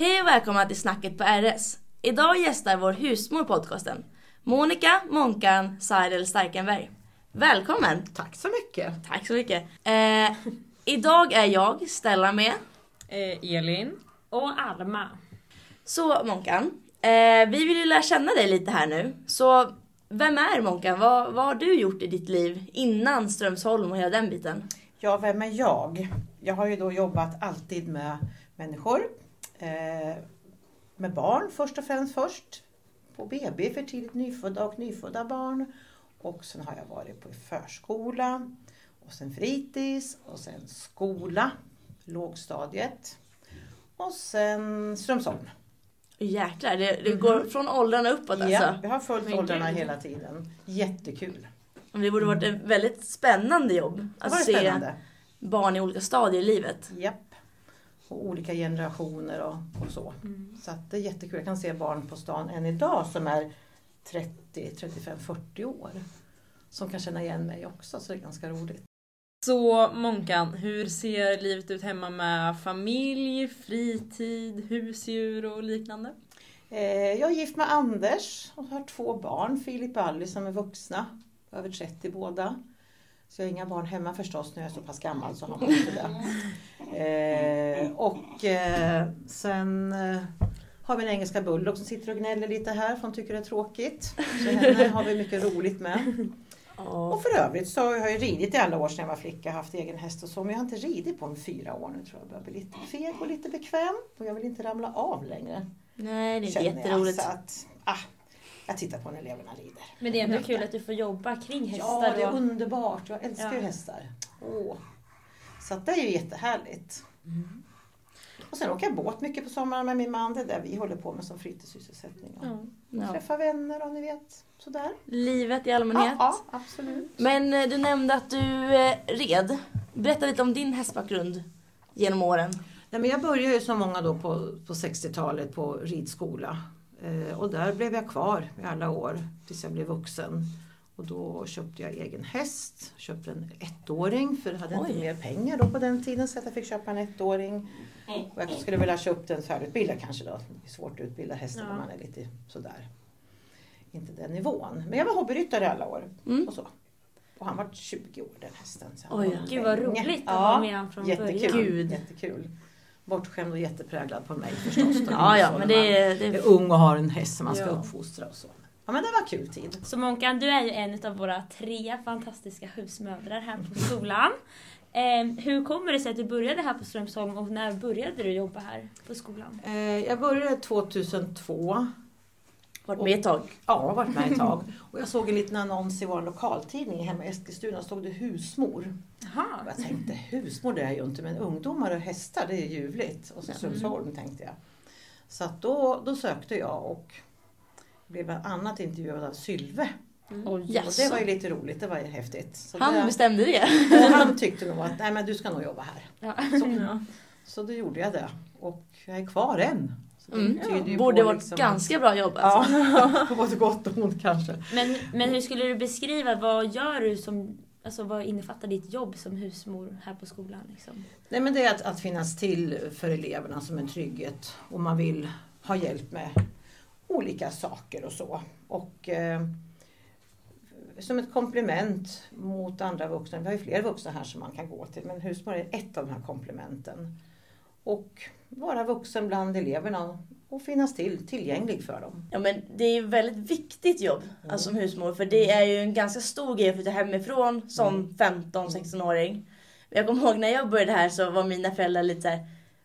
Hej och välkomna till Snacket på RS. Idag gästar vår husmor podcasten. Monica Monkan Seidel Starkenberg. Välkommen! Tack så mycket. Tack så mycket. Eh, idag är jag, Stella, med. Eh, Elin. Och Alma. Så Monkan, eh, vi vill ju lära känna dig lite här nu. Så vem är Monkan? Vad, vad har du gjort i ditt liv innan Strömsholm och hela den biten? Ja, vem är jag? Jag har ju då jobbat alltid med människor. Eh, med barn först och främst först. På BB för tidigt nyfödda och nyfödda barn. Och sen har jag varit på förskola. Och sen fritids och sen skola. Lågstadiet. Och sen Strömsholm. Jäklar, det, det går från åldrarna uppåt alltså. Ja, vi har följt Men åldrarna hela tiden. Jättekul. Det borde varit ett väldigt spännande jobb. Att se spännande. barn i olika stadier i livet. Japp. Och olika generationer och, och så. Mm. Så att det är jättekul. Jag kan se barn på stan än idag som är 30, 35, 40 år. Som kan känna igen mig också, så det är ganska roligt. Så Monkan, hur ser livet ut hemma med familj, fritid, husdjur och liknande? Eh, jag är gift med Anders och har två barn, Filip och Alice som är vuxna. Över 30 båda. Så jag har inga barn hemma förstås när jag är så pass gammal så har man inte det. Eh, och eh, sen eh, har vi en engelska bulldog som sitter och gnäller lite här för hon tycker det är tråkigt. Så henne har vi mycket roligt med. Och för övrigt så har jag ju ridit i alla år sedan jag var flicka, haft egen häst och så. Men jag har inte ridit på en fyra år nu tror jag. Jag börjar bli lite feg och lite bekväm. Och jag vill inte ramla av längre. Nej, det är känner jag. jätteroligt. Så att, ah, jag tittar på när eleverna rider. Men det är ändå kul att du får jobba kring hästar. Ja, det är underbart. Jag älskar ju Ja. hästar. Åh. Så det är ju jättehärligt. Och sen åker jag båt mycket på sommaren med min man. Det är det vi håller på med som fritidssysselsättning. Ja. Ja. Träffa vänner och ni vet, sådär. Livet i allmänhet. Ja, ja, absolut. Men eh, du nämnde att du eh, red. Berätta lite om din hästbakgrund genom åren. Nej, men jag började ju som många då på, på 60-talet på ridskola. Eh, och där blev jag kvar i alla år tills jag blev vuxen. Och då köpte jag egen häst, köpte en ettåring för jag hade Oj. inte mer pengar då på den tiden så att jag fick köpa en ettåring. Och jag skulle vilja köpt en färdigutbildad kanske då. Det är svårt att utbilda hästar när Ja. man är lite sådär. Inte den nivån. Men jag var hobbyryttare i alla år. Mm. Och, så. och han var 20 år den hästen. Så Oj, var Gud vad roligt att Ja. vara med från Jättekul. början. Gud. Jättekul. Bortskämd och jättepräglad på mig förstås. Ja, ja, men det, är det ung och har en häst som man ska Ja. uppfostra och så. Ja men det var kul tid. Så Monkan, du är ju en av våra tre fantastiska husmödrar här på skolan. Eh, hur kommer det sig att du började här på Strömsholm och när började du jobba här på skolan? Eh, jag började 2002. Varit med ett tag. Ja, varit med ett tag. Och jag såg en liten annons i vår lokaltidning hemma i Eskilstuna. stod det husmor. Och jag tänkte husmor det är ju inte men ungdomar och hästar det är ljuvligt. Och så. Strömsholm tänkte jag. Så att då, då sökte jag och blev bland annat intervjuad av Sylve. Mm. Och Jaså. det var ju lite roligt, det var ju häftigt. Så Han det, bestämde det. han tyckte nog att nej men du ska nog jobba här. Ja. Så, Ja. så då gjorde jag det. Och jag är kvar än. Mm. ju Borde varit liksom ganska bra jobb alltså. Ja, på både gott och ont kanske. Men, men hur skulle du beskriva, vad gör du som, alltså vad innefattar ditt jobb som husmor här på skolan? Liksom? Nej men det är att, att finnas till för eleverna som en trygghet och man vill ha hjälp med olika saker och så. Och eh, som ett komplement mot andra vuxna. Vi har ju fler vuxna här som man kan gå till men husmor är ett av de här komplementen. Och vara vuxen bland eleverna och finnas till, tillgänglig för dem. Ja men det är ett väldigt viktigt jobb alltså, som husmor för det är ju en ganska stor grej att flytta hemifrån som 15-16-åring. Jag kommer ihåg när jag började här så var mina föräldrar lite såhär,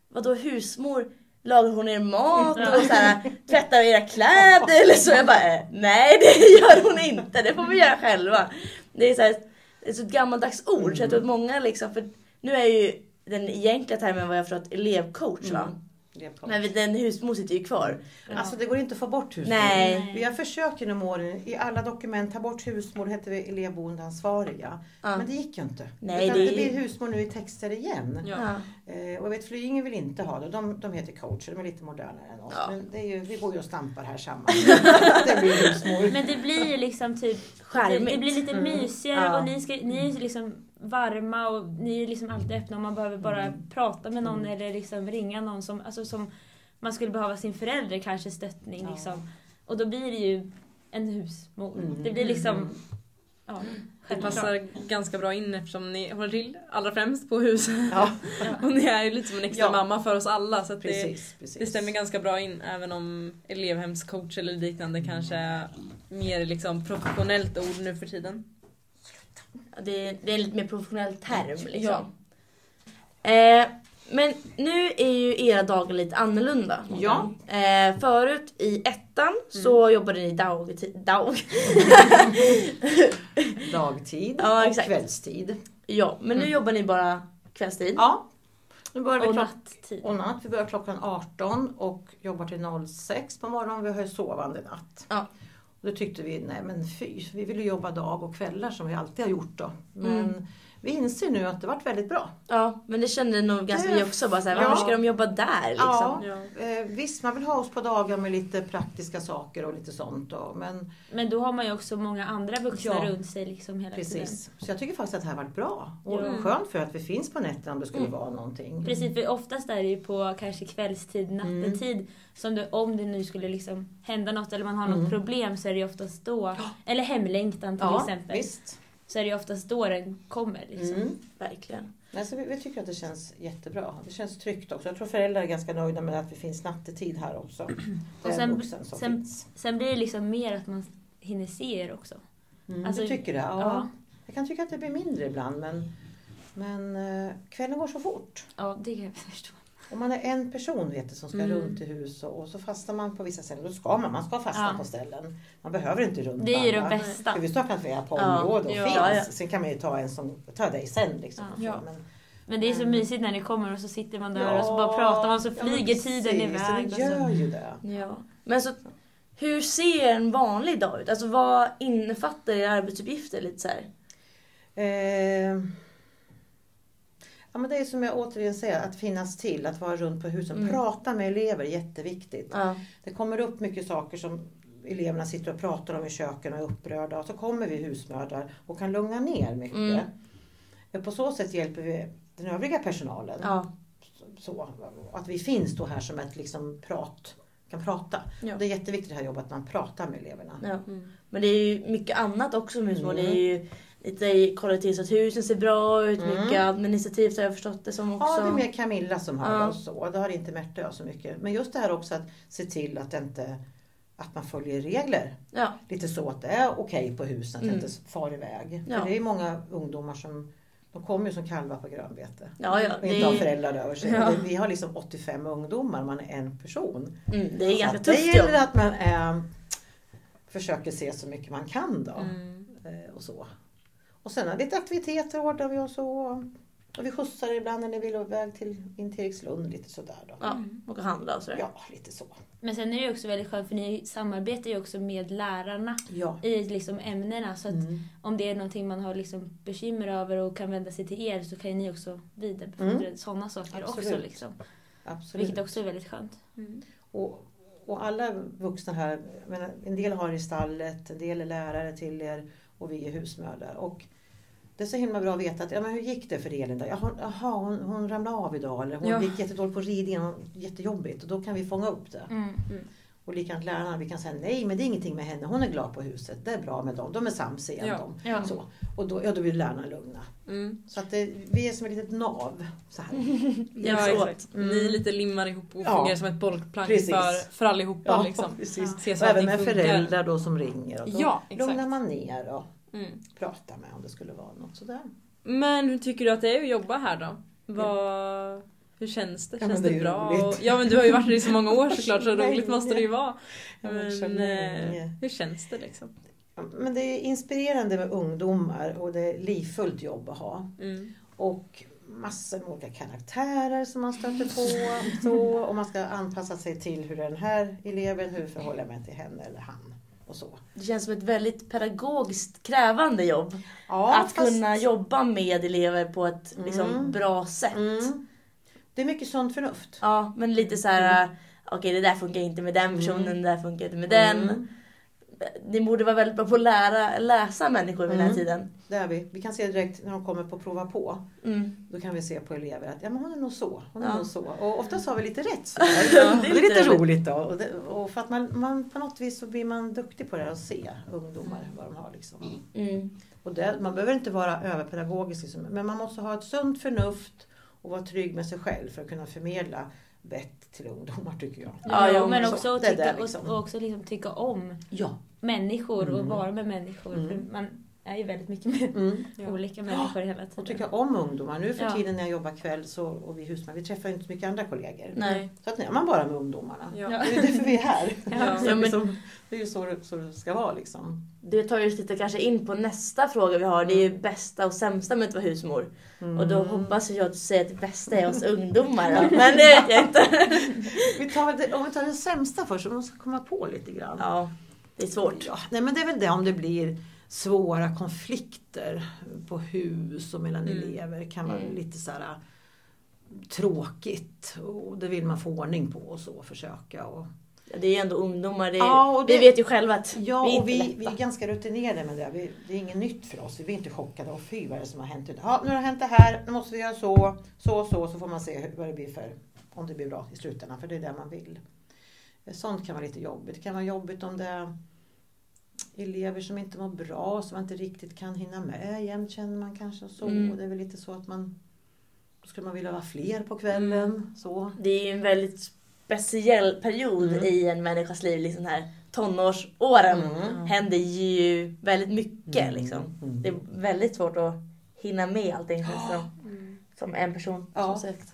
vadå husmor? Lagar hon er mat och så här, tvättar era kläder eller så? Jag bara, eh, nej det gör hon inte, det får vi göra själva. Det är så, här, är så ett gammaldags ord så jag tror att många liksom, för nu är ju den egentliga termen vad jag förstått elevcoach va? Elevcoach. Men den husmor sitter ju kvar. Alltså det går inte att få bort husmor. Nej. Vi har försökt genom åren i alla dokument ta bort husmor, hette vi elevboendeansvariga. Ja. Men det gick ju inte. Nej, Utan det- det... blir husmor nu i texter igen. Ja. Eh, och jag vet Flyinge vill inte ha det. De, de heter coacher, de är lite modernare än oss. Ja. Men det är ju, vi går ju och stampar här samman. det blir husmor. Men det blir ju liksom typ det, Charmigt. det blir lite Mm. mysigare Ja. och ni, ska, ni är liksom varma och ni är liksom alltid öppna och man behöver bara Mm. prata med någon Mm. eller liksom ringa någon som, alltså som man skulle behöva sin förälder kanske stöttning Ja. liksom. Och då blir det ju en husmor. Mm. Det blir liksom, Mm. Ja, Det självklart. passar ganska bra in eftersom ni håller till allra främst på huset. Ja, Och ni är ju lite som en extra Ja. mamma för oss alla så att det, precis. precis. det stämmer ganska bra in även om elevhemscoach eller liknande kanske är mer liksom professionellt ord nu för tiden. Det, är- det är en lite mer professionell term liksom. Ja. Eh, men nu är ju era dagar lite annorlunda. Ja. Eh, förut i ettan så jobbade ni dagtid. Dag. Dagtid Ja, och kvällstid. ja, men nu jobbar ni bara kvällstid. Ja. Nu börjar vi Och natttid. och natt. Vi börjar klockan 18 och jobbar till 06 på morgonen. Vi har ju sovande natt. Ja. Och då tyckte vi, nej men fy, vi vill ju jobba dag och kvällar som vi alltid har gjort då. Men Mm. Vi inser nu att det varit väldigt bra. Ja, men det kände nog ganska Det- vi också. Bara så här, ja. Varför ska de jobba där liksom? Ja. Ja. Eh, visst, man vill ha oss på dagar med lite praktiska saker och lite sånt då. Men Men då har man ju också många andra vuxna Ja. runt sig liksom hela tiden. precis. Så jag tycker faktiskt att det här varit bra. Och Ja. skönt för att vi finns på nätterna om det skulle Mm. vara någonting. Precis, för oftast är det ju på kanske kvällstid, nattetid som det, om det nu skulle liksom hända något eller man har något Mm. problem så är det ju oftast då, eller hemlängtan till Ja, exempel, visst. Så är det ju oftast då den kommer. Liksom. Mm. Verkligen. Nej, så vi, vi tycker att det känns jättebra. Det känns tryggt också. Jag tror föräldrar är ganska nöjda med att det finns nattetid här också. En sen- sen-. Sen blir det liksom mer att man hinner se er också. Mm, alltså- du tycker det? Ja. Ja. Jag kan tycka att det blir mindre ibland men, men eh, kvällen går så fort. Ja, det kan jag förstå. Om man är en person vet du, som ska Mm. runt i hus och, och så fastnar man på vissa ställen. Då ska man, man ska fastna Ja. på ställen. Man behöver inte runt Det är ju det bästa. För vi står vi är på Ja. område och Ja. finns. Ja. Sen kan man ju ta en som tar dig sen. Liksom. Ja. Men, Men det är så Mm. mysigt när ni kommer och så sitter man där och så bara pratar man så flyger tiden iväg. Det och gör så. ju det. Ja. Men så, hur ser en vanlig dag ut? Alltså vad innefattar era arbetsuppgifter? Lite så här? Eh, ja, men det är som jag återigen säger, att finnas till, att vara runt på husen. Mm. Prata med elever, jätteviktigt. Ja. Det kommer upp mycket saker som eleverna sitter och pratar om i köken och är upprörda. Och så kommer vi husmödrar och kan lugna ner mycket. Mm. På så sätt hjälper vi den övriga personalen. Ja. Så, att vi finns då här som ett liksom prat, kan prata. Ja. Det är jätteviktigt det här jobbet, att man pratar med eleverna. Ja. Mm. Men det är ju mycket annat också med husmor. Mm. Det är ju lite kolla till så att husen ser bra ut. Mm. Mycket administrativt har jag förstått det som också. Ja, det är mer Camilla som har Ja. det och så. Det har inte Märta jag så mycket. Men just det här också att se till att det inte att man följer regler. Ja. Lite så att det är okej på husen, att Mm. det inte far iväg. Ja. För det är många ungdomar som de kommer ju som kalvar på grönbete. Ja, ja. Och Det inte har är, föräldrar över sig. Ja. Vi har liksom 85 ungdomar, man är en person. mm, det är ganska att det tufft jobb. gäller att man eh, försöker se så mycket man kan då. Mm. Eh, och så. Och sen har lite aktiviteter ordnar vi och så. Och vi skjutsar ibland när ni vill iväg till, in till Erikslund lite sådär då. Ja, och handla och sådär. Ja, lite så. Men sen är det också väldigt skönt för ni samarbetar ju också med lärarna Ja. i liksom ämnena. Så att Mm. om det är någonting man har liksom bekymmer över och kan vända sig till er så kan ni också vidarebefordra sådana saker också. Absolut. Liksom. Absolut. Vilket också är väldigt skönt. Mm. Och, och alla vuxna här, en del har i stallet, en del är lärare till er och vi är husmödrar. Och det är så himla bra att veta att, ja men hur gick det för Elin då? Jaha, hon, hon ramlade av idag eller hon Ja. gick jättedåligt på ridningen, hon- jättejobbigt. Och då kan vi fånga upp det. Mm. Och likadant lärarna, vi kan säga nej men det är ingenting med henne, hon är glad på huset, det är bra med dem, de är sams igen. Ja. De. Ja. Så. Och då, ja, då vill lärarna lugna. Mm. Så att det, vi är som ett litet nav. Så här. Ja. Mm. Ni lite limmar ihop och Ja. fungerar som ett bollplank Precis. för, för allihopa. liksom. precis. Se Och även med funkar. föräldrar då som ringer. Och då Ja, exakt. lugnar man ner och Mm. pratar med om det skulle vara något sådär. Men hur tycker du att det är att jobba här då? Vad, hur känns det? Ja, men Känns det är det, ju bra? Och, ja men du har ju varit här i så många år såklart så roligt måste det ju vara. Men länge. eh, hur känns det liksom? Men det är inspirerande med ungdomar och det är livfullt jobb att ha. Mm. Och massor med olika karaktärer som man stöter på. Så, och man ska anpassa sig till hur den här eleven, hur förhåller jag mig till henne eller han. Och så. Det känns som ett väldigt pedagogiskt krävande jobb. Ja, att kunna jobba med elever på ett liksom, Mm. bra sätt. Mm. Det är mycket sunt förnuft. Ja, men lite så här. okej det där funkar inte med den personen, det där funkar inte med den. Mm. ni borde vara väldigt bra på att lära, läsa människor vid den här Mm. tiden. Det är vi. Vi kan se direkt när de kommer på prova på. Mm. Då kan vi se på elever att ja, men hon är nog så. Hon är Ja. nog så. Och oftast har vi lite rätt. Så Ja, det, är lite lite roligt då. Och, det, och för att man, man, på något vis så blir man duktig på det här att se ungdomar vad de har. Liksom. Mm. Och det, man behöver inte vara överpedagogisk, liksom, men man måste ha ett sunt förnuft och vara trygg med sig själv för att kunna förmedla vett till ungdomar tycker jag. Ja, Ja, men så. också, att tycka, liksom. och, och också liksom tycka om Ja. människor och Mm. vara med människor. Mm. För man är ju väldigt mycket med Mm. Ja. olika människor hela Och tiden. tycka om ungdomar. Nu för Ja. tiden när jag jobbar kväll så, och vi husmän, vi träffar ju inte så mycket andra kollegor. Nej. Så att nu är man bara med ungdomarna. Ja. Det är ju därför vi är här. Ja. Så Ja, men- liksom, det är ju så, så det ska vara liksom. Det tar ju lite kanske in på nästa fråga vi har. Det är ju bästa och sämsta med att vara husmor. Mm. Och då hoppas jag att du säger att det bästa är hos ungdomar då. Men det vet jag inte. vi tar det, om vi tar det sämsta först, vi ska komma på lite grann. Ja, det är svårt. Ja, nej men det är väl det om det blir svåra konflikter på hus och mellan Mm. elever. kan vara Mm. lite så här äh, tråkigt och det vill man få ordning på och så försöka. Och, Ja, Det är ju ändå ungdomar. Det är, Ja, och Vi det- vet ju själva att ja, vi är och vi, vi lätta. är ganska rutinerade med det. Vi, det är inget nytt för oss. Vi blir inte chockade. Och fy vad är det som har hänt? Ja, nu har det hänt det här. Nu måste vi göra så, så och så. Så får man se hur, vad det blir för, om det blir bra i slutändan. För det är det man vill. Sånt kan vara lite jobbigt. Det kan vara jobbigt om det elever som inte mår bra. Som man inte riktigt kan hinna med jämt känner man kanske. Och så. Mm. Och det är väl lite så att man då skulle man vilja vara fler på kvällen. Mm. Så. Det är ju en väldigt speciell period Mm. i en människas liv. Liksom här tonårsåren Mm. händer ju väldigt mycket. Mm. Liksom. Mm. Det är väldigt svårt att hinna med allting som. Mm. Som en person. Ja. Som sagt.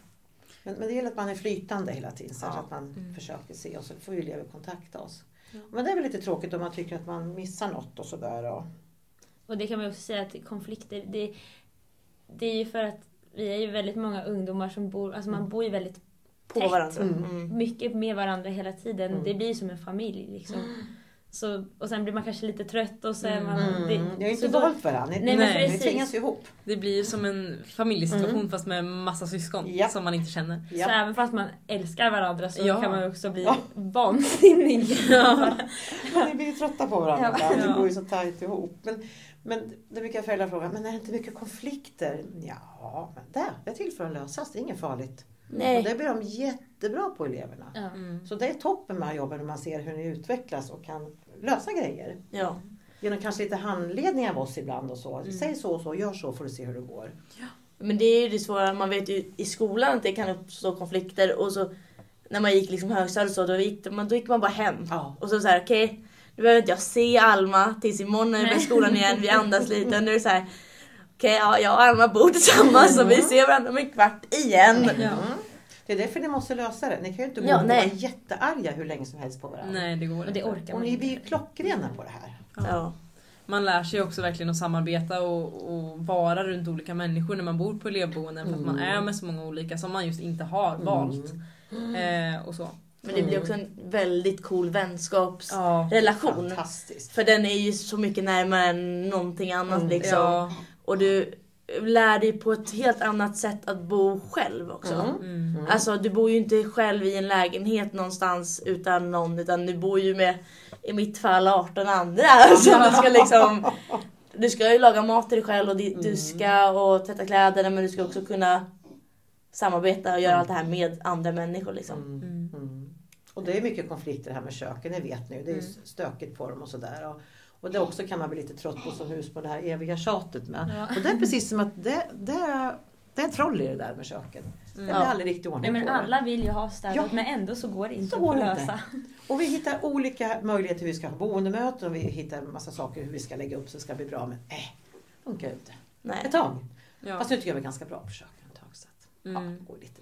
Men, men det gäller att man är flytande hela tiden så Ja. att man Mm. försöker se och så får ju elever kontakta oss. Men det är väl lite tråkigt om man tycker att man missar något och sådär. Och, Och det kan man också säga att konflikter, det, det är ju för att vi är ju väldigt många ungdomar som bor, alltså man Mm. bor ju väldigt På Tätt. varandra. Mm. Mm. mycket med varandra hela tiden. Mm. Det blir som en familj liksom. Så, och sen blir man kanske lite trött och så är man... mm. det- Ni har så inte då- valt varandra. Ni, Nej, men ni tvingas ju ihop. Det blir ju som en familjesituation Mm. fast med massa syskon Ja. som man inte känner. Så Ja. även fast man älskar varandra så Ja. kan man också bli Ja. vansinnig. Ja. Ni blir ju trötta på varandra Ja. Ja. bor ju så tajt ihop. Men, men det brukar föräldrar fråga, men är det inte mycket konflikter? Ja, men det, det är till för att lösas. Det är inget farligt. Och Nej. det blir de jättebra på eleverna. Ja. Mm. Så det är toppen med att jobba när man ser hur ni utvecklas och kan lösa grejer. Ja. Genom kanske lite handledning av oss ibland och så. Mm. Säg så och så, gör så får du se hur det går. Men det är ju det svåra. Man vet ju i skolan att det kan uppstå konflikter. Och så när man gick liksom högstadiet så, då gick man, då gick man bara hem. Ja. Och så så här, okej. nu behöver inte jag se Alma tills imorgon när blir Nej. skolan igen. Vi andas lite. Och nu är det så här. Okej, ja, jag och Alma bor tillsammans och vi ser varandra om en kvart igen. Ja. Mm. Det är därför ni måste lösa det. Ni kan ju inte gå Ja, och vara jättearga hur länge som helst på varandra. Nej, det går Och det inte. orkar Och ni blir ju inte. klockrena på det här. Ja. Man lär sig också verkligen att samarbeta och, och vara runt olika människor när man bor på elevboenden för att man Mm. är med så många olika som man just inte har valt. Eh, och så. Men det blir också en väldigt cool vänskapsrelation. Ja. Fantastiskt. För den är ju så mycket närmare än någonting annat Mm. liksom. Ja. Och du lär dig på ett helt annat sätt att bo själv också. Mm. Mm. Mm. Alltså du bor ju inte själv i en lägenhet någonstans utan någon utan du bor ju med i mitt fall 18 andra. Så du ska liksom Du ska ju laga mat till dig själv och di- du Mm. ska och tvätta kläderna men du ska också kunna samarbeta och göra allt det här med andra människor liksom. Mm. Mm. Mm. Och det är mycket konflikter här med köken, det vet ni. Det är ju Mm. stökigt på dem och sådär. Och, och det också kan man bli lite trött på som husbond, det här eviga tjatet med. Ja. Och det är precis som att det, det, är, det är en troll i det där med köken. Det blir Ja. aldrig riktigt Nej, ordning men på det. alla vill ju ha städat Ja. men ändå så går det inte Så att lösa. inte. Och vi hittar olika möjligheter hur vi ska ha boendemöten och vi hittar en massa saker hur vi ska lägga upp så det ska bli bra. Men äh, funkar ju inte. Ett Nej. tag. Ja. Fast nu tycker jag vi är ganska bra på köken ett tag. Så att, ja, Mm. det går lite.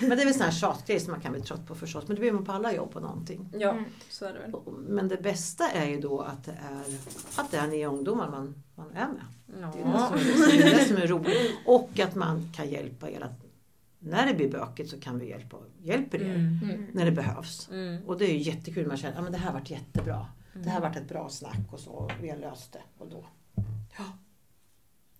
Men det är väl sådana här tjatgrejer som man kan bli trött på förstås. Men det blir man på alla jobb på någonting. ja, Mm. så är det väl. Men det bästa är ju då att det är, att det är ni ungdomar man, man är med. Det är det, Ja. som är, det är det som är roligt. Och att man kan hjälpa er. Att när det blir bökigt så kan vi hjälpa, hjälper er Mm. Mm. när det behövs. Mm. Och det är ju jättekul. Man känner att ah, det här varit jättebra. Det här Mm. varit ett bra snack och så. Vi har löst det. Och då. Ja.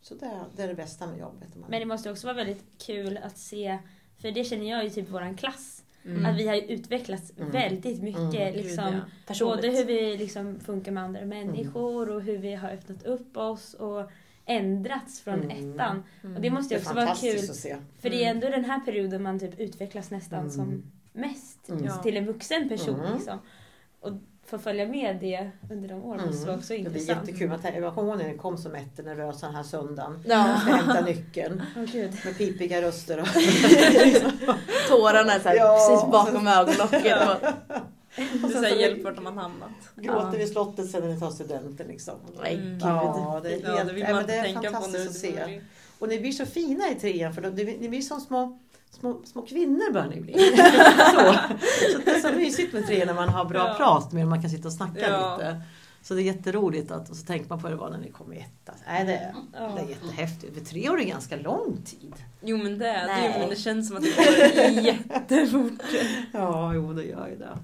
Så det, är- det är det bästa med jobbet. Man, Men det måste också vara väldigt kul att se, för det känner jag i typ våran klass. Mm. Att vi har utvecklats Mm. väldigt mycket. Mm. Liksom, Gud, ja. Både hur vi liksom funkar med andra människor och hur vi har öppnat upp oss och ändrats från Mm. ettan. Mm. Och det måste Det ju också vara kul. att se. För det är Mm. ändå den här perioden man typ utvecklas nästan Mm. som mest. Mm. Till en vuxen person Mm. liksom. Och få följa med det under de åren måste vara också Det blir intressant. jättekul. Man tänker- Jag kommer ihåg när ni kom som jättenervös den här söndagen. Ja, Ska hämta nyckeln Åh gud. med pipiga röster. Och tårarna så här, Ja. precis bakom ögonlocket. Och, Det är så här, hjälp vart har hamnat. gråter vid slottet sen när ni tar studenten. Liksom. nej, Mm. gud. Ja, det är helt, Ja, det vill ja, man men inte det är tänka på nu. fantastiskt att Det se. Och ni blir så fina i trean för då- ni ni blir som små, små, små kvinnor bör ni bli. så. så det är så mysigt med trean när man har bra Ja. prat med och man kan sitta och snacka Ja. lite. Så det är jätteroligt att, och så tänker man på det var när ni kom i ettan. Nej, det, Ja. det är jättehäftigt. För tre år är ganska lång tid. Jo men det är det men det känns som att det går jättefort. Ja, jo det gör ju det.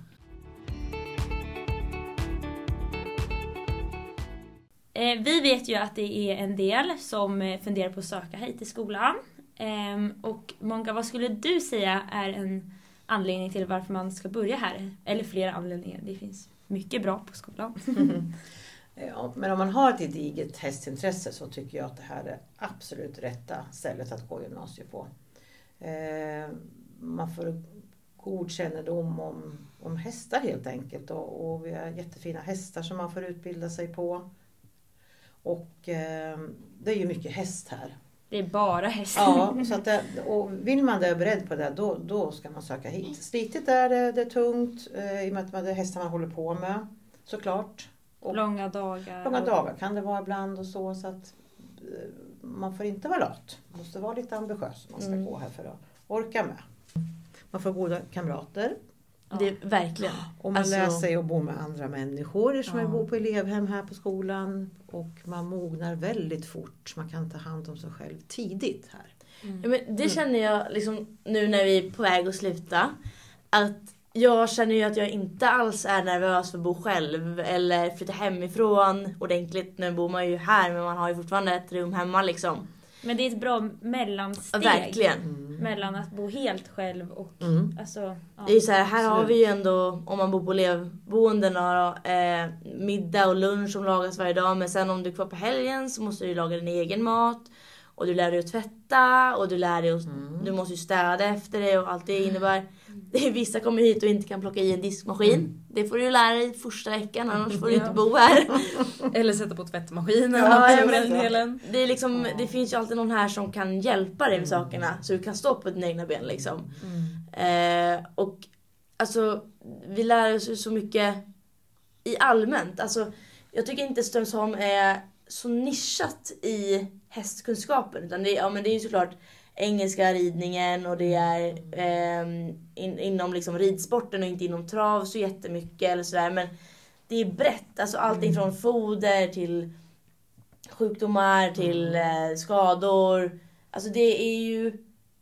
Eh, vi vet ju att det är en del som eh, funderar på att söka hit till skolan. Ehm, och Monka, vad skulle du säga är en anledning till varför man ska börja här? Eller flera anledningar, det finns mycket bra på skolan. Ja, men om man har ett gediget hästintresse så tycker jag att det här är absolut rätta stället att gå gymnasiet på. Ehm, man får god kännedom om, om hästar helt enkelt och, och vi har jättefina hästar som man får utbilda sig på. Och ehm, det är ju mycket häst här. Det är bara hästar. Ja, så att det, och vill man det och är beredd på det då, då ska man söka hit. Slitigt är det, det är tungt eh, i och med att det är hästar man håller på med såklart. Och Långa dagar. Långa dagar kan det vara ibland och så. så att eh, Man får inte vara lat. Man måste vara lite ambitiös om man ska Mm. gå här för att orka med. Man får goda kamrater. Det är verkligen. Och man Alltså- lär sig att bo med andra människor eftersom Ja. bor på elevhem här på skolan. Och man mognar väldigt fort. Man kan ta hand om sig själv tidigt här. Ja, men det känner jag liksom nu när vi är på väg att sluta. Att jag känner ju att jag inte alls är nervös för att bo själv eller flytta hemifrån ordentligt. Nu bor man ju här men man har ju fortfarande ett rum hemma liksom. Men det är ett bra mellansteg. verkligen. Mellan att bo helt själv och Mm. alltså, ja. Det är så här, här har vi ju ändå, om man bor på elevboendena då, eh, middag och lunch som lagas varje dag. Men sen om du är kvar på helgen så måste du ju laga din egen mat. Och du lär dig att tvätta och du lär dig att, Mm. du måste ju städa efter dig och allt det innebär. Det är, vissa kommer hit och inte kan plocka i en diskmaskin. Mm. Det får du lära dig första veckan annars får du inte bo här. Eller sätta på tvättmaskinen. Ja. Det, är liksom, Ja. det finns ju alltid någon här som kan hjälpa dig med Mm. sakerna så du kan stå på dina egna ben liksom. Mm. Eh, och alltså, vi lär oss ju så mycket i allmänt. Alltså, jag tycker inte Strömsholm är så nischat i hästkunskapen. Utan det, är- ja, men det är ju såklart engelska ridningen och det är ehm, in, inom liksom ridsporten och inte inom trav så jättemycket eller sådär. Men det är brett. Alltså allting från foder till sjukdomar till eh, skador. Alltså det är ju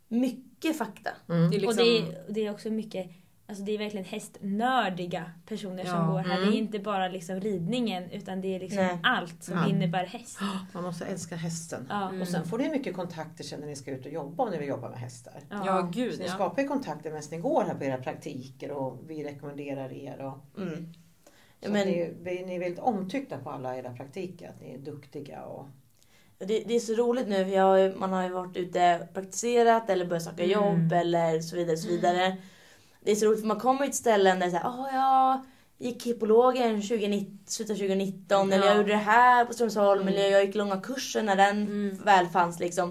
mycket fakta. Mm. Det är Och liksom, det är, det är också mycket, alltså det är verkligen hästnördiga personer som Ja. går här. Mm. Det är inte bara liksom ridningen utan det är liksom Nej. allt som Ja. innebär häst. Man måste älska hästen. Ja. Mm. Och sen får ni mycket kontakter sen när ni ska ut och jobba om ni vill jobba med hästar. ja gud Så ni ja. skapar ju kontakter medan ni går här på era praktiker och vi rekommenderar er. Och, Mm. Ja, så men- ni, ni är väldigt omtyckta på alla era praktiker, att ni är duktiga. Och, Det, det är så roligt nu för jag, man har ju varit ute och praktiserat eller börjat söka Mm. jobb eller så vidare. Så vidare. Det är så roligt för man kommer till ställen där det är såhär, åh jag gick hippologen 2019, slutet av 2019 eller jag Ja. gjorde det här på Strömsholm Mm. eller jag gick långa kursen när den Mm. väl fanns liksom.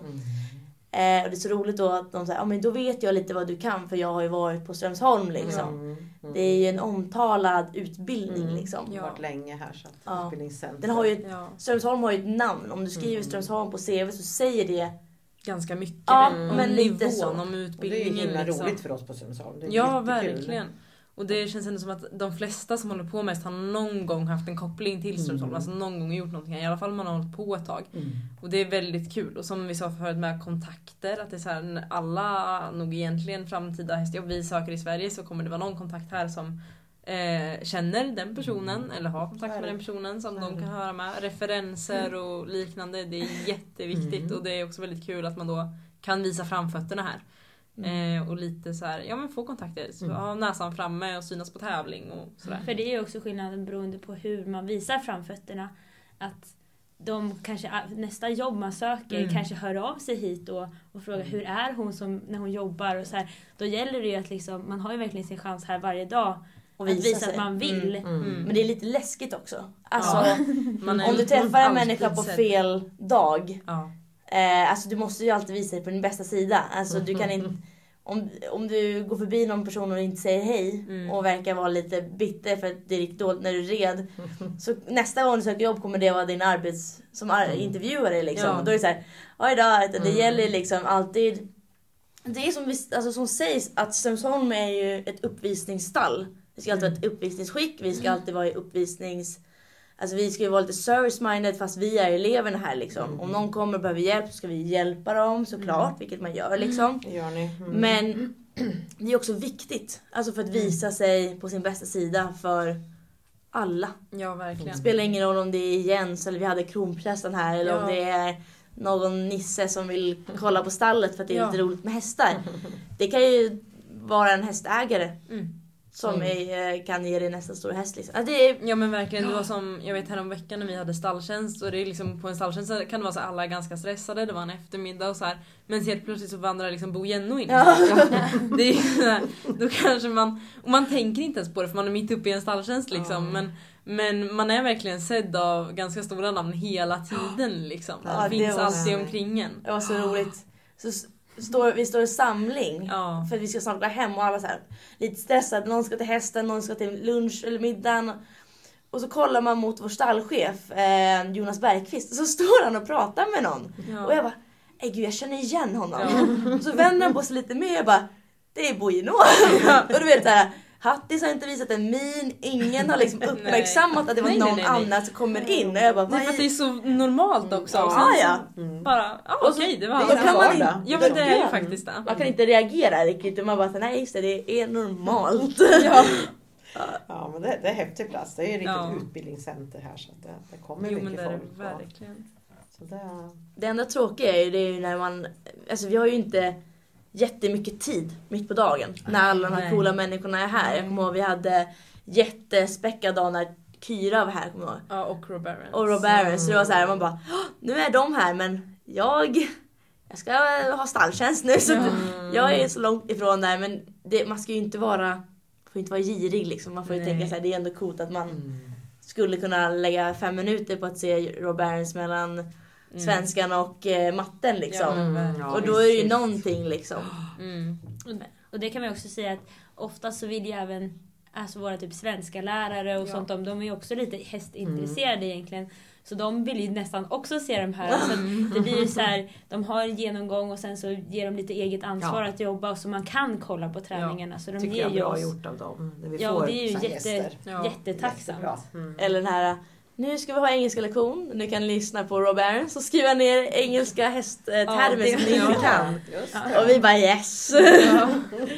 Eh, och det är så roligt då att de säger, ja men då vet jag lite vad du kan för jag har ju varit på Strömsholm liksom. Mm. Mm. Det är ju en omtalad utbildning Mm. liksom. Jag Ja. har varit länge här så att Ja. utbildningscenter. Den har ju ett, ja. Strömsholm har ju ett namn. Om du skriver Mm. Strömsholm på CV så säger det Ganska mycket. Ja, om men lite så. om och det är utbildningen. himla liksom. roligt för oss på är Ja, verkligen. Och det känns ändå som att de flesta som håller på med häst har någon gång haft en koppling till Strömsholm. Mm. Alltså någon gång gjort någonting. I alla fall man har hållit på ett tag. Mm. Och det är väldigt kul. Och som vi sa förut med kontakter. Att det är så här, alla nog egentligen framtida hästjobb vi söker i Sverige så kommer det vara någon kontakt här som eh, känner den personen eller har kontakt med den personen som de kan höra med. Referenser och liknande. Det är jätteviktigt Mm. och det är också väldigt kul att man då kan visa framfötterna här. Eh, och lite så här, ja men få kontakter. Så Mm. ha näsan framme och synas på tävling och sådär. För det är ju också skillnaden beroende på hur man visar framfötterna. Att de kanske, nästa jobb man söker Mm. kanske hör av sig hit och, och frågar hur är hon som, när hon jobbar och så här. Då gäller det ju att liksom, man har ju verkligen sin chans här varje dag Och att visa sig. att man vill. Mm. Mm. Mm. Men det är lite läskigt också. Alltså, Ja. Om du träffar en människa på fel dag. Ja. Eh, alltså du måste ju alltid visa dig på din bästa sida. Alltså du kan inte... Om, om du går förbi någon person och inte säger hej Mm. och verkar vara lite bitter för att det gick dåligt när du red. Så nästa gång du söker jobb kommer det vara din arbets... som ar- intervjuare liksom. Ja. Och då är det såhär, oj då, det Mm. gäller liksom alltid... Det är som, vi, alltså, som sägs att Strömsholm är ju ett uppvisningsstall. Vi ska alltid vara ett uppvisningsskick, vi ska alltid vara i uppvisnings... Alltså vi ska ju vara lite service-minded fast vi är eleverna här liksom. Om någon kommer och behöver hjälp så ska vi hjälpa dem såklart, vilket man gör liksom. Det gör ni. Mm. Men det är också viktigt. Alltså för att visa sig på sin bästa sida för alla. ja, verkligen. Det spelar ingen roll om det är Jens eller vi hade kronprästen här eller om Ja. det är någon nisse som vill kolla på stallet för att det är Ja. lite roligt med hästar. Det kan ju vara en hästägare Mm. Som Mm. är, kan ge dig nästa stora häst. Liksom. Ja, det är, Ja men verkligen, det var som jag vet härom veckan när vi hade stalltjänst och det är liksom på en stalltjänst så kan det vara så här, alla är ganska stressade, det var en eftermiddag och så här. Men helt plötsligt så vandrar liksom Bo Jenno in. Ja. Det är här, då kanske man, och man tänker inte ens på det för man är mitt uppe i en stalltjänst liksom. Ja. Men, men man är verkligen sedd av ganska stora namn hela tiden liksom. Ja, det det finns alltid omkring en. det var så roligt. Så står, vi står i samling. Ja. För att vi ska snart gå hem och alla så här, lite stressade. Någon ska till hästen, någon ska till lunch eller middagen. Och så kollar man mot vår stallchef eh, Jonas Bergqvist och så står han och pratar med någon. Ja. Och jag bara, nej gud jag känner igen honom. Och så vänder han på sig lite mer och jag bara, det är Bojino. och du vet såhär, Hattis har inte visat en min, ingen har liksom uppmärksammat att det var Nej, någon nej, nej. annan som kommer in. Och jag bara, Nej för det är är... så normalt också. Sen så ja. Mm. Bara, så- okej det var det är kan man Ja men det är ju faktiskt det. man kan inte reagera riktigt man bara, nej just det, det är normalt. Ja. Ja men det, det är häftig plats. Det är ju ett riktigt Ja. utbildningscenter här så att det, det kommer Jo men mycket det är folk. det och- verkligen. Så det, Det enda tråkiga är ju, det är ju när man, alltså vi har ju inte jättemycket tid mitt på dagen när alla de här Nej. coola människorna är här. Jag kommer ihåg vi hade jättespäckad dag när Kyra var här, kommer jag ihåg. Ja och Rob Barons. Och Rob Barons. Så det var så här, man bara, "Åh, nu är de här men jag, jag ska ha stalltjänst nu. Så Mm. jag är så långt ifrån där men det, man ska ju inte vara, får inte vara girig liksom. Man får ju Nej. tänka så här, det är ändå coolt att man mm. skulle kunna lägga fem minuter på att se Rob Barons mellan Mm. svenskan och eh, matten liksom. Ja, Mm, ja, och då är det ju någonting liksom. Mm. Och det kan man också säga att ofta så vill ju även alltså våra typ svenska lärare och Ja. sånt, de, de är ju också lite hästintresserade egentligen. Så de vill ju nästan också se de här. Så det blir ju så här, de har en genomgång och sen så ger de lite eget ansvar Ja. att jobba så man kan kolla på träningarna. Så de tycker ger jag är bra oss... gjort av dem. När vi Ja, får det är ju jätte. Ja. jättetacksamt. Mm. Eller den här, nu ska vi ha engelska lektion. Nu kan ni lyssna på Rob Barons och skriva ner engelska hästtermer Ja, som ni inte kan. Ja. Och vi bara yes! Ja.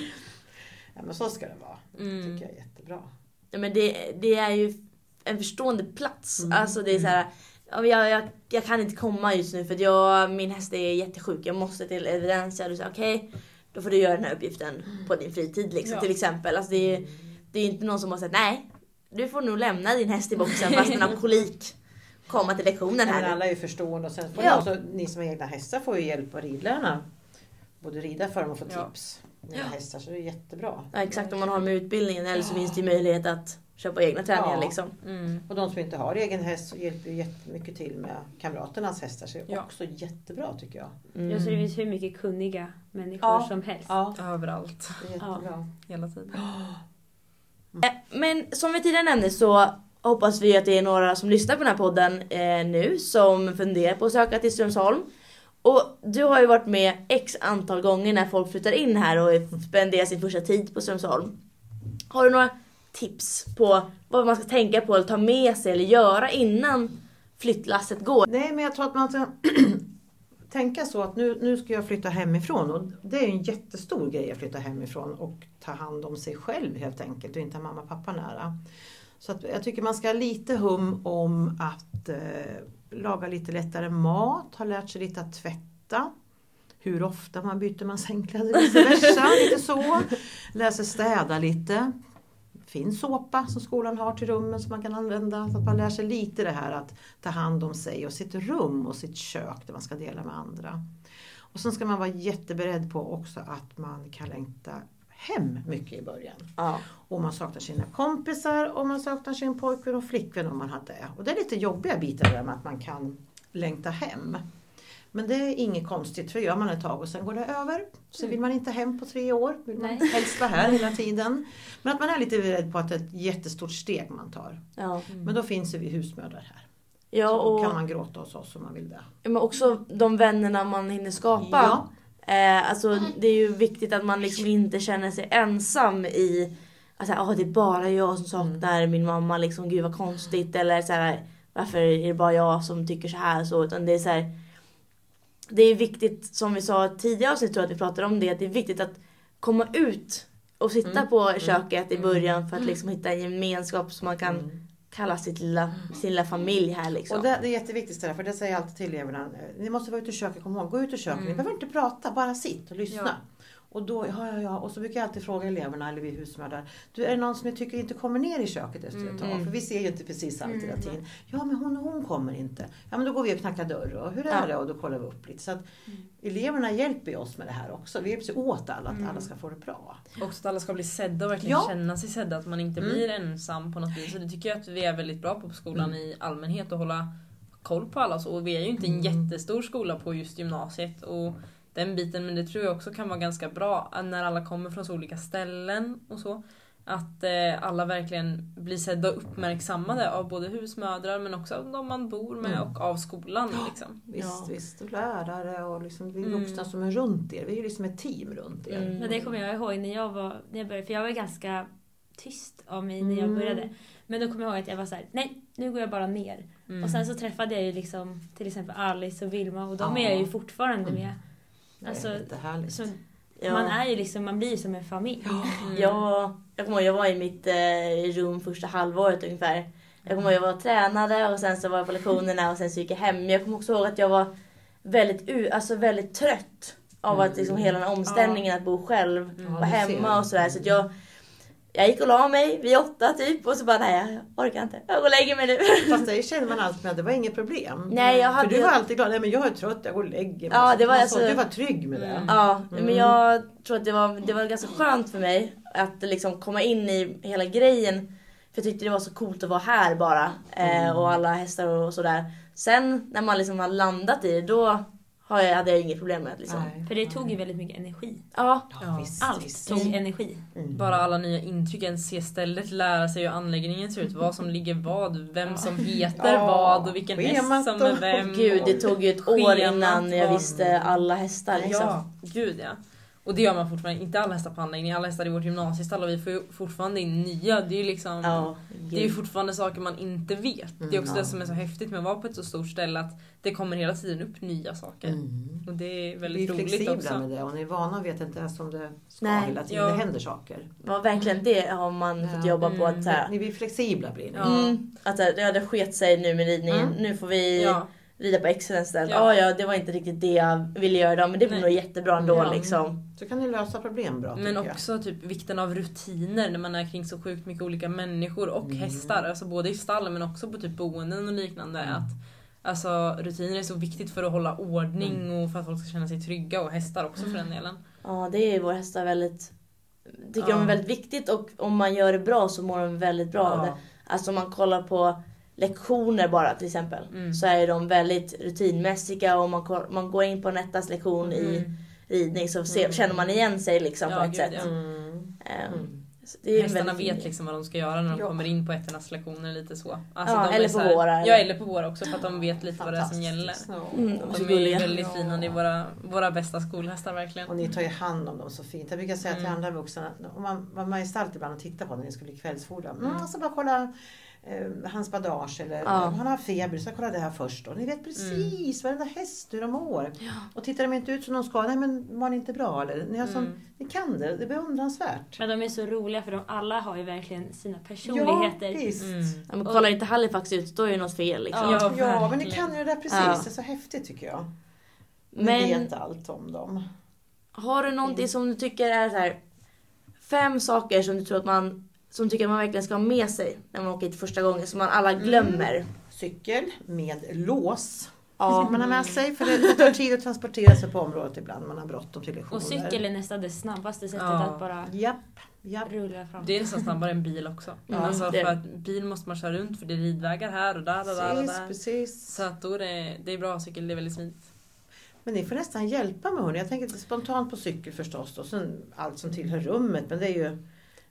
Ja, men så ska det vara. Det Mm. tycker jag är jättebra. Ja, men det, det är ju en förstående plats. Mm. Alltså det är så här, jag, jag, jag kan inte komma just nu för att jag, min häst är jättesjuk. Jag måste till evidens. Du säger okej, då får du göra den här uppgiften på din fritid liksom, till exempel. Alltså, det, är, det är inte någon som har sagt nej, du får nog lämna din häst i boxen fast den har kolik. Komma till lektionen Men här nu. alla är ju förstående och sen får Ja. ni, också, ni som har egna hästar får ju hjälp av ridlärarna. Både rida för dem och få Ja. tips. Med hästar så det är jättebra. Ja, exakt, om man har med utbildningen eller så finns det ju möjlighet att köpa egna träningar Ja. liksom. Mm. Och de som inte har egen häst så hjälper ju jättemycket till med kamraternas hästar. Så det är Ja. också jättebra tycker jag. Mm. Ja, så det finns hur mycket kunniga människor Ja. som helst. Ja, Överallt. det är jättebra. Hela tiden. Eh, men som vi tidigare nämnde så hoppas vi att det är några som lyssnar på den här podden eh, nu som funderar på att söka till Strömsholm. Och du har ju varit med x antal gånger när folk flyttar in här och spenderar sin första tid på Strömsholm. Har du några tips på vad man ska tänka på eller ta med sig eller göra innan flyttlasset går? Nej men jag tror att man ska tänka så att nu, nu ska jag flytta hemifrån och det är en jättestor grej att flytta hemifrån och ta hand om sig själv helt enkelt och inte ha mamma och pappa nära. Så att jag tycker man ska ha lite hum om att eh, laga lite lättare mat, ha lärt sig lite att tvätta. Hur ofta man byter man sängkläder, vice versa, lite så. Lär sig städa lite. Finns såpa som skolan har till rummen som man kan använda. Så att man lär sig lite det här att ta hand om sig och sitt rum och sitt kök där man ska dela med andra. Och sen ska man vara jätteberedd på också att man kan längta hem mycket i början. Ja. Och man saknar sina kompisar och man saknar sin pojkvän och flickvän om man hade. Och det är lite jobbiga bitar där med att man kan längta hem. Men det är inget konstigt, för det gör man ett tag och sen går det över. Så vill man inte hem på tre år, vill man Nej. helst vara här hela tiden. Men att man är lite beredd på att det är ett jättestort steg man tar. Ja. Men då finns ju vi husmödrar här. ja, Så och kan man gråta hos oss om man vill det. men också de vännerna man hinner skapa. Eh, alltså, det är ju viktigt att man liksom inte känner sig ensam i att alltså, det är bara jag som saknar min mamma. Liksom, Gud vad konstigt. Eller så här, varför är det bara jag som tycker så här? Så, utan det är så här, Det är viktigt, som vi sa tidigare avsnitt tror jag att vi pratade om det. Att det är viktigt att komma ut och sitta Mm. på köket i början för att liksom hitta en gemenskap som man kan kalla sitt lilla, sin lilla familj här liksom. Och det, det är jätteviktigt för det säger jag alltid till eleverna. Ni måste vara ute i köket, kom ihåg, gå ut i köket. Ni behöver inte prata, bara sitt och lyssna. Och då, ja, ja, ja. Och så brukar jag alltid fråga eleverna, eller vi husmödrar. Du, är det någon som ni tycker inte kommer ner i köket efter ett tag? För vi ser ju inte precis allt hela tiden. Ja, men hon, hon kommer inte. Ja, men då går vi och knackar dörr. Och hur är det? Och då kollar vi upp lite. Så att eleverna hjälper ju oss med det här också. Vi hjälps åt alla, att alla ska få det bra. Också att alla ska bli sedda och verkligen Ja. känna sig sedda. Att man inte Mm. blir ensam på något vis. Och det tycker jag att vi är väldigt bra på på skolan i allmänhet. Att hålla koll på alla. Så. Och vi är ju inte en jättestor skola på just gymnasiet. Och den biten, men det tror jag också kan vara ganska bra att när alla kommer från så olika ställen och så. Att eh, alla verkligen blir sedda och uppmärksammade av både husmödrar men också av de man bor med Mm. och av skolan. Liksom. Visst, Ja. visst. Och lärare och liksom, vi Mm. vuxna som är runt er. Vi är ju liksom ett team runt er. Mm. Men det kommer jag ihåg när jag, var, när jag började, för jag var ganska tyst av mig när jag Mm. började. Men då kommer jag ihåg att jag var så här: nej nu går jag bara ner. Mm. Och sen så träffade jag ju liksom till exempel Alice och Vilma och de Ja. är jag ju fortfarande Mm. med. Det är Alltså, jättehärligt. Så Ja. Man är ju liksom, man blir som en familj. Mm. Jag, jag kommer ihåg, jag var i mitt eh, rum första halvåret ungefär. Jag kommer ihåg, jag var och tränade och sen så var jag på lektionerna och sen så gick jag hem. Jag kommer också ihåg att jag var väldigt, alltså väldigt trött av att liksom hela den här omställningen att bo själv Ja, det ser hemma och sådär. Så att jag, jag gick och la mig vid åtta typ och så bara nej jag orkar inte. Jag går och lägger mig nu. Fast det känner man alltid med, det var inget problem. Nej, jag För du hade- var alltid glad, nej men jag är trött, jag går och lägger mig. Ja, det var så, alltså- Du var trygg med det. Mm. Ja, Mm. men jag tror att det var, det var ganska skönt för mig att liksom komma in i hela grejen. För jag tyckte det var så coolt att vara här bara. Mm. Eh, och alla hästar och sådär. Sen när man liksom har landat i det, då har jag, hade jag inget problem med det. Liksom. Nej. För det tog ju väldigt mycket energi. Ja, Ja, visst, Allt visst. tog energi. Mm. Bara alla nya intrycken, se stället, lära sig hur anläggningen ser ut, vad som ligger vad, vem som heter Ja, vad och vilken schemat häst som är och- vem. gud det tog ju ett år innan jag visste alla hästar. Liksom. Ja, gud ja. Och det gör man fortfarande, inte alla hästar på anläggningen, alla hästar i vårt gymnasiestall och vi får ju fortfarande in nya. Det är ju liksom Ja, det är ju fortfarande saker man inte vet. Det är Mm, också ja. det som är så häftigt med att vara på ett så stort ställe att det kommer hela tiden upp nya saker. Mm. Och det är Vi väldigt är roligt flexibla också. med det och ni är vana och vet inte ens som det ska Nej. hela tiden. Ja. Det händer saker. Ja, verkligen det har man fått Ja. jobba på. Att, Mm. här, Ni blir flexibla blir ni. Ja. mm, att här, det sket sig nu med ridningen. Mm. Nu får vi Ja. Rida på excellence istället. Ja. Ja. ja, det var inte riktigt det jag ville göra idag men det blir nog jättebra ändå Ja. liksom. Så kan ni lösa problem bra Men tycker jag. också typ vikten av rutiner när man är kring så sjukt mycket olika människor och Mm. hästar. Alltså både i stall men också på typ boenden och liknande. Att, alltså rutiner är så viktigt för att hålla ordning Mm. och för att folk ska känna sig trygga och hästar också för den delen. Ja, det är våra hästar väldigt... Tycker Ja. de är väldigt viktigt och om man gör det bra så mår de väldigt bra av det. Alltså om man kollar på lektioner bara till exempel. Mm. Så är de väldigt rutinmässiga och man, man går in på Nettas lektion i Mm. ridning så ser, Mm. känner man igen sig liksom Ja, på ett gud, sätt. ja. Mm. Ehm, Mm. så det är Hästarna vet liksom vad de ska göra när de Ja. kommer in på ettornas lektioner lite så. Alltså, Ja, de är eller så på här- våra. Ja eller på våra också för att de vet lite vad det är som gäller. Mm, de är så De är väldigt fina, det är våra, våra bästa skolhästar verkligen. Och ni tar ju hand om dem så fint. Jag brukar säga till Mm. andra vuxna, om man med i stalt ibland och tittade på när ni skulle kvällsfodra. Mm. Mm. Alltså bara kolla eh, hans badage eller Ja. han har feber så kolla det här först. Och ni vet precis varenda häst hur de mår. Och tittar de inte ut som de ska, nej men var ni inte bra eller? Ni, har som, Mm. ni kan det, det är beundransvärt. Men de är så roliga för de alla har ju verkligen sina personligheter. Ja, visst. Mm. Ja, men kollar inte Halifax ut då är det något fel liksom. Ja. Ja, men ni kan ju det där precis. Ja. Det är så häftigt tycker jag. Vi Men vet allt om dem. har du någonting som du tycker är så här, fem saker som du tror att man som tycker man verkligen ska ha med sig när man åker hit första gången som man alla glömmer? Cykel med lås. Ja. Man ha med sig för det, det tar tid att transportera sig på området ibland. Man har bråttom till lektioner. Och cykel är nästan det snabbaste sättet Ja. att bara Japp, japp. rulla fram. Det är nästan snabbare än bil också. Mm, alltså, för att bil måste man köra runt för det är ridvägar här och där och där och där. precis. Så att då är det, det är bra cykel, det är väldigt smidigt. Men ni får nästan hjälpa mig hörni. Jag tänker spontant på cykel förstås och sen allt som tillhör rummet. Men det är ju...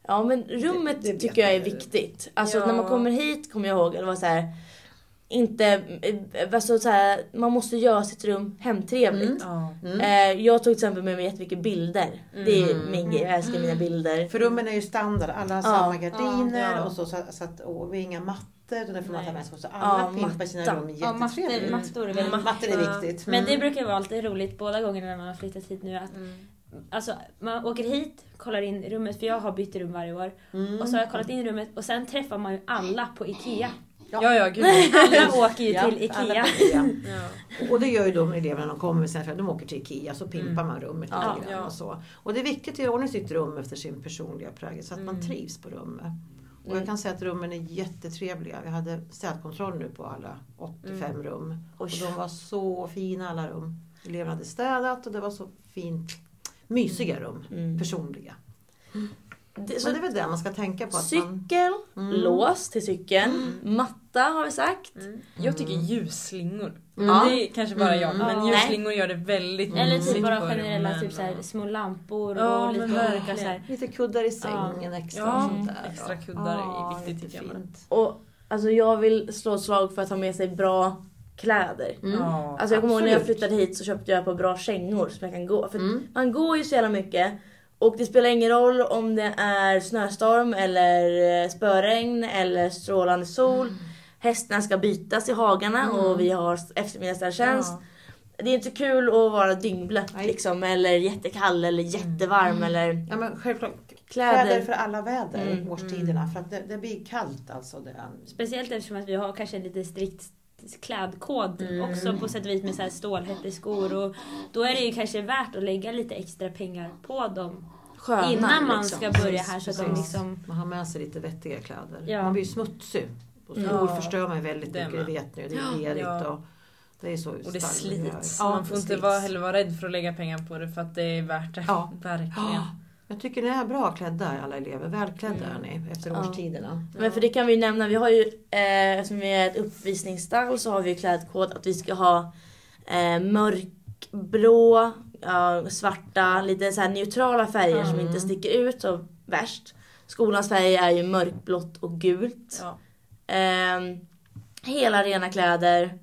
Ja men rummet Det- det tycker jag är viktigt. Alltså Ja. när man kommer hit kommer jag ihåg att det var så här. Inte, eh, alltså så här, man måste göra sitt rum hemtrevligt. Mm. Ja. Mm. Eh, jag tog till exempel med mig jättemycket bilder. Det är Mm. min grej, jag älskar mina bilder. För rummen är ju standard. Alla har Ja. samma gardiner Ja. och så, så, så att, och vi har inga mattor. man med sig. Så alla Ja, pimpar sina rum Ja, mattor, jättetrevligt. mattor är Mm. Mattor är viktigt. Men det Mm. brukar vara alltid roligt båda gångerna när man har flyttat hit nu att Mm. Alltså, man åker hit, kollar in rummet, för jag har bytt rum varje år. Mm. Och så har jag kollat in rummet och sen träffar man ju alla på IKEA. Ja, ja, gud. Alla åker ju Ja, till IKEA. Ikea. Ja. Och det gör ju de eleverna när de kommer med sina. De åker till IKEA så pimpar Mm. man rummet Ja. lite grann Ja. och så. Och det är viktigt att göra ordning sitt rum efter sin personliga prägel så att man Mm. trivs på rummet. Och Mm. jag kan säga att rummen är jättetrevliga. Vi hade städkontroll nu på alla 85 Mm. rum. Och de var så fina alla rum. Eleverna hade städat och det var så fint. Mysiga rum. Mm. Personliga. Det, Så så det är väl det man ska tänka på. Att man, cykel, Mm. lås till cykeln, matta har vi sagt. Mm. Jag tycker ljusslingor. Mm. Men det är kanske bara jag. Mm. Men Ja. ljusslingor gör det väldigt Eller mysigt typ bara generella typ så här, små lampor Ja, och lite men olika så här. lite kuddar i sängen extra. Ja, och sånt där. extra kuddar är viktigt tycker jag. Och alltså jag vill slå ett slag för att ha med sig bra kläder. Mm. Ja. Alltså jag kommer ihåg när jag flyttade hit så köpte jag på bra kängor som jag kan gå. För Mm. man går ju så jävla mycket. Och det spelar ingen roll om det är snöstorm eller eh, spöregn eller strålande sol. Mm. Hästarna ska bytas i hagarna och vi har eftermiddagsstädtjänst. Det är inte kul att vara dyngblött Nej. liksom, eller jättekall eller jättevarm eller Ja men självklart. kläder. Kläder för alla väder, Mm. årstiderna. För att det, det blir kallt alltså. Det. Speciellt eftersom att vi har kanske lite strikt klädkod också på sätt och vis med så här stålhätteskor och då är det ju kanske värt att lägga lite extra pengar på dem Sköna, innan man liksom. ska börja här så att de liksom Man har med sig lite vettiga kläder. Ja. Man blir ju smutsig. Och skor Ja. förstör man ju väldigt mycket, det vet ni. Det är lerigt Ja. och det är så Och det slits. Ja, Man får inte vara, heller vara rädd för att lägga pengar på det för att det är värt det. Ja. Verkligen. Ja. Jag tycker ni är bra klädda alla elever. Välklädda Mm. är ni efter Ja. årstiderna. Men för det kan vi nämna, vi har ju, eh, eftersom vi är ett uppvisningsstall så har vi ju klädkod att vi ska ha eh, mörkblå, ja, svarta, lite så här neutrala färger som Mm. inte sticker ut så värst. Skolans färger är ju mörkblått och gult. Ja. Ehm, hela rena kläder.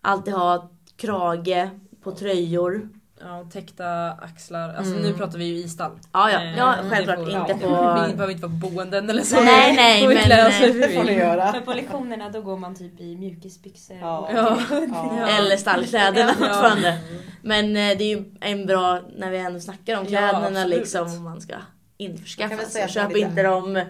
Alltid ha krage på tröjor. Ja, och täckta axlar. Alltså Mm. nu pratar vi ju i stall. Ja, ja, Eh, ja det självklart får- inte ja, på... Vi behöver inte vara på boenden eller så. Nej, nej, men, eh, Det får ni göra. För på lektionerna då går man typ i mjukisbyxor. Ja. och- Ja. Ja. Eller stallkläderna Ja. fortfarande. Men eh, det är ju en bra, när vi ändå snackar om Ja, kläderna liksom, om man ska Jag införskaffa sig. Köp inte de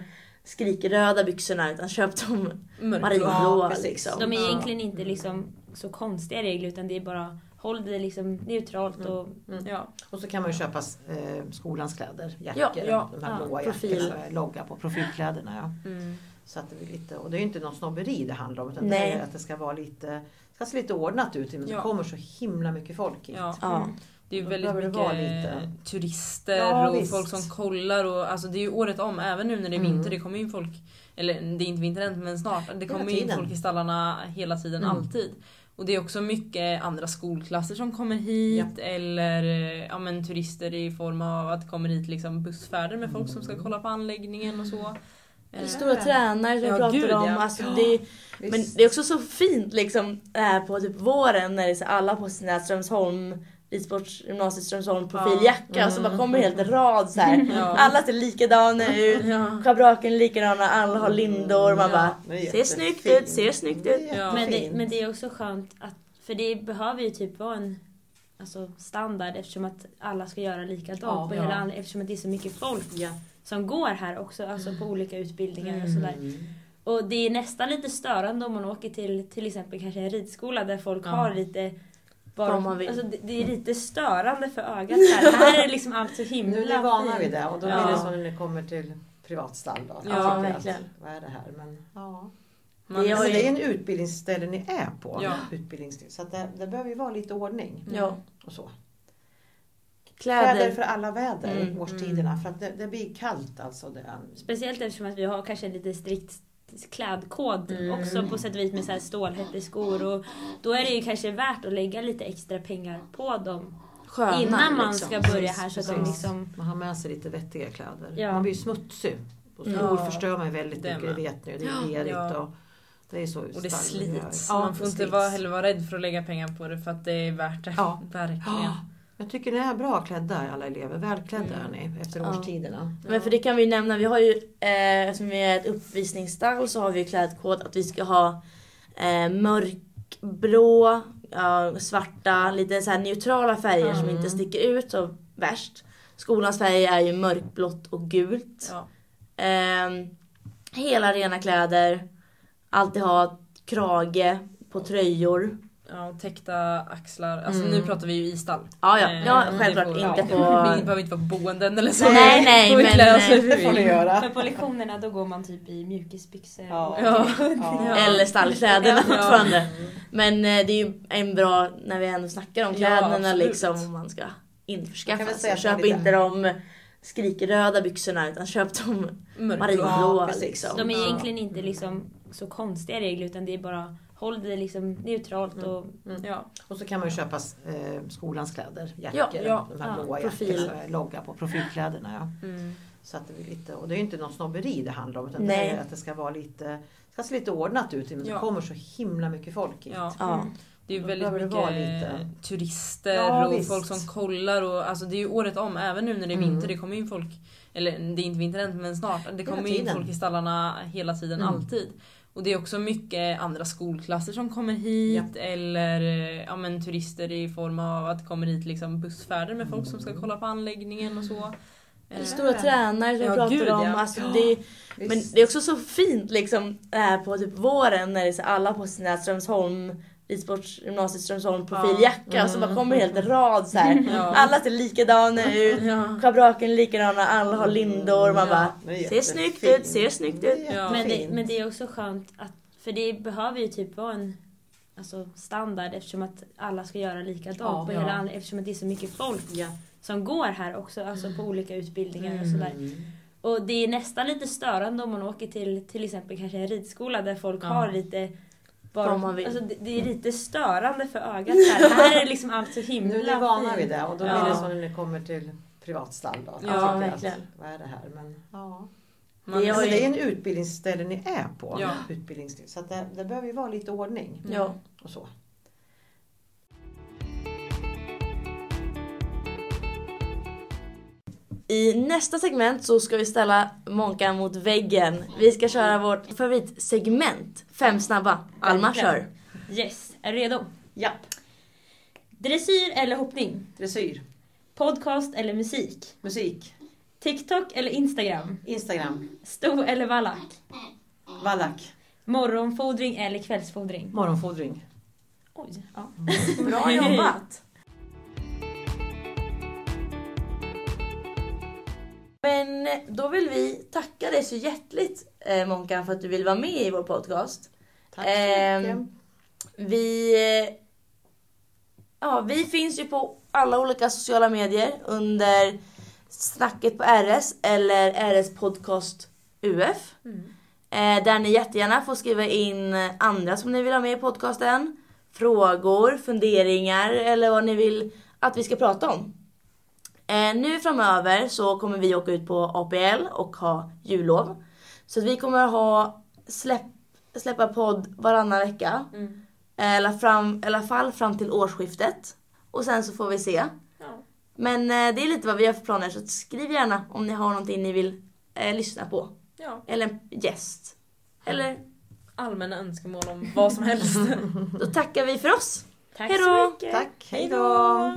skrikröda byxorna utan köp de marinblåa. precis. liksom. De är Ja. egentligen inte liksom så konstiga regler utan det är bara håll det liksom neutralt och Ja. Och så kan man ju köpa eh, skolans kläder, jackor, Ja, ja. de här Ja, blåa profil. logga på profilkläderna. Ja. Mm. Så att det blir lite, och det är ju inte någon snobberi det handlar om utan Nej. det är att det ska vara lite, ska se lite ordnat ut men det Ja. kommer så himla mycket folk hit. Ja. Ja. Det är ju väldigt mycket turister Ja, och visst. folk som kollar. Och, alltså det är ju året om, även nu när det är Mm. vinter. Det kommer ju folk, eller det är inte vinter än men snart. Det kommer ju in folk i stallarna hela tiden, Mm. alltid. Och det är också mycket andra skolklasser som kommer hit. Eller eh, ja, men, turister i form av att det kommer hit liksom bussfärder med folk som ska kolla på anläggningen och så. Eh, Stora tränare som Ja, pratar gud, om. ja. Alltså, det, men det är också så fint liksom på typ våren när det är alla på sina Strömsholm Ridsportsgymnasiet Strömsholm profiljacka och så bara kommer en hel rad så här. Ja. Alla ser likadana ut. Ja. Schabraken är likadana, alla har lindor. Man Ja, bara ser snyggt ut, ser snyggt ut. Ja. Men det, men det är också skönt att, för det behöver ju typ vara en alltså, standard eftersom att alla ska göra likadant Ja, på ja. hela anled- eftersom att det är så mycket folk som går här också, alltså på olika utbildningar och sådär. Mm. Och det är nästan lite störande om man åker till till exempel kanske en ridskola där folk Ja. har lite bara, Vad man vill. Alltså, det, det är lite störande för ögat här. här är liksom allt så himla Nu är ni vana vid det och då Ja. blir det så när ni kommer till privatstall då. Ja, Jag tycker att, verkligen. Vad är det här? Men, ja. Man, Det Alltså, det är en utbildningsställe ni är på. Ja. Utbildningsställe. Så det, det behöver ju vara lite ordning Ja. och så. Kläder. Kläder för alla väder, Mm, årstiderna. För att det, det blir kallt alltså. Det. Speciellt eftersom att vi har kanske lite strikt klädkod Mm. också på sätt och vis med så här stålhätteskor och då är det ju kanske värt att lägga lite extra pengar på dem Sköna, innan man liksom. ska börja här så att de liksom Man har med sig lite vettiga kläder. Ja. Man blir ju smutsig. Och skor Ja. förstör man ju väldigt Det mycket, det vet ni. Det är lerigt Ja. och det är så och det slits. Ja, man får inte vara, heller vara rädd för att lägga pengar på det för att det är värt det. Ja. Verkligen. Ja. Jag tycker ni är bra klädda alla elever. Välklädda Mm. är ni efter Ja. årstiderna. Men för det kan vi nämna, vi har ju, eh, eftersom vi är ett uppvisningsstall så har vi ju klädkod att vi ska ha eh, mörkblå, ja, svarta, lite så neutrala färger som Mm. inte sticker ut så värst. Skolans färger är ju mörkblått och gult. Ja. Eh, hela rena kläder, alltid ha krage på tröjor. Ja, och täckta axlar. Alltså Mm. nu pratar vi ju i stall. Ja, ja, Eh, ja det självklart får- inte Vi på... behöver inte vara på boenden eller så. Nej, nej, vi men- vi Det får ni göra. Men på lektionerna då går man typ i mjukisbyxor. Ja. och- Ja. Ja. Eller stallkläderna Ja. fortfarande. Men eh, det är ju en bra, när vi ändå snackar om Ja, kläderna absolut. liksom, om man ska införskaffa. Så köp man lite- inte de skrikröda byxorna utan köp de marinblåa. precis. liksom. De är Ja. egentligen inte liksom så konstiga regler utan det är bara håll det liksom neutralt Mm. och Ja. Och så kan man ju köpa eh, skolans kläder, jackor, Ja, ja, de här ja, blåa profil. jackorna logga på, profilkläderna. Ja. Mm. Så att det blir lite, och det är ju inte någon snobberi det handlar om utan Nej. det är att det ska vara lite, ska se lite ordnat ut men Ja. det kommer så himla mycket folk hit. Ja. Ja. Det är ju väldigt mycket turister Ja, och visst. folk som kollar. Och, alltså det är ju året om, även nu när det är Mm. vinter. Det kommer ju folk, eller det är inte vinter än men snart. Det kommer ju in folk i stallarna hela tiden, Mm. alltid. Och det är också mycket andra skolklasser som kommer hit. Eller eh, ja, men, turister i form av att det kommer hit liksom, bussfärder med folk som ska kolla på anläggningen och så. Eller Eh, stora tränare som Ja, pratar gud, om. ja. Alltså, det, men Visst. det är också så fint liksom här på typ våren när det är så alla på sina Strömsholm Ridsportsgymnasiet Strömsholm profiljacka och så bara kommer en hel rad så här. Ja. Alla ser likadana ut. Ja. Schabraken är likadana, alla har lindor. Man Ja, bara ser snyggt ut, ser snyggt ut. Ja. Men det, men det är också skönt att, för det behöver ju typ vara en alltså, standard eftersom att alla ska göra likadant Ja, på ja. hela anled- eftersom att det är så mycket folk Ja. som går här också, alltså på olika utbildningar och Mm. sådär. Och det är nästan lite störande om man åker till till exempel kanske en ridskola där folk Ja. har lite Vad man vill. Alltså det, det är lite störande för ögat här. här är det liksom allt så himla Nu är ni vana vid det och då Ja. blir det så när ni kommer till privatstall då. Ja, tycker att, verkligen. Vad är det här? Men, ja. Man, Vi har Alltså, det är en utbildningsställe ni är på. Ja. Utbildningsställe. Så det, det behöver ju vara lite ordning Ja. och så. I nästa segment så ska vi ställa Monkan mot väggen. Vi ska köra vårt favoritsegment. Fem snabba. Alma kör. Yes, är du redo? Japp, Dressyr eller hoppning? dressyr, Podcast eller musik? musik, TikTok eller Instagram? Instagram, Sto eller vallack? vallack, Morgonfodring eller kvällsfodring? morgonfodring. Oj, ja. Bra jobbat. Men då vill vi tacka dig så hjärtligt eh, Monkan för att du vill vara med i vår podcast. Tack så Ehm, mycket. Vi, eh, ja, vi finns ju på alla olika sociala medier under Snacket på RS eller RS Podcast UF. Eh, där ni jättegärna får skriva in andra som ni vill ha med i podcasten. Frågor, funderingar eller vad ni vill att vi ska prata om. Eh, nu framöver så kommer vi åka ut på APL och ha jullov. Så att vi kommer ha släpp, släppa podd varannan vecka. Mm. Eh, Eller fram, i alla fall fram till årsskiftet. Och sen så får vi se. Ja. Men eh, det är lite vad vi har för planer så skriv gärna om ni har någonting ni vill eh, lyssna på. ja, Eller en gäst. Eller allmänna önskemål om vad som helst. då tackar vi för oss. Tack Hej så mycket! Tack, hej då!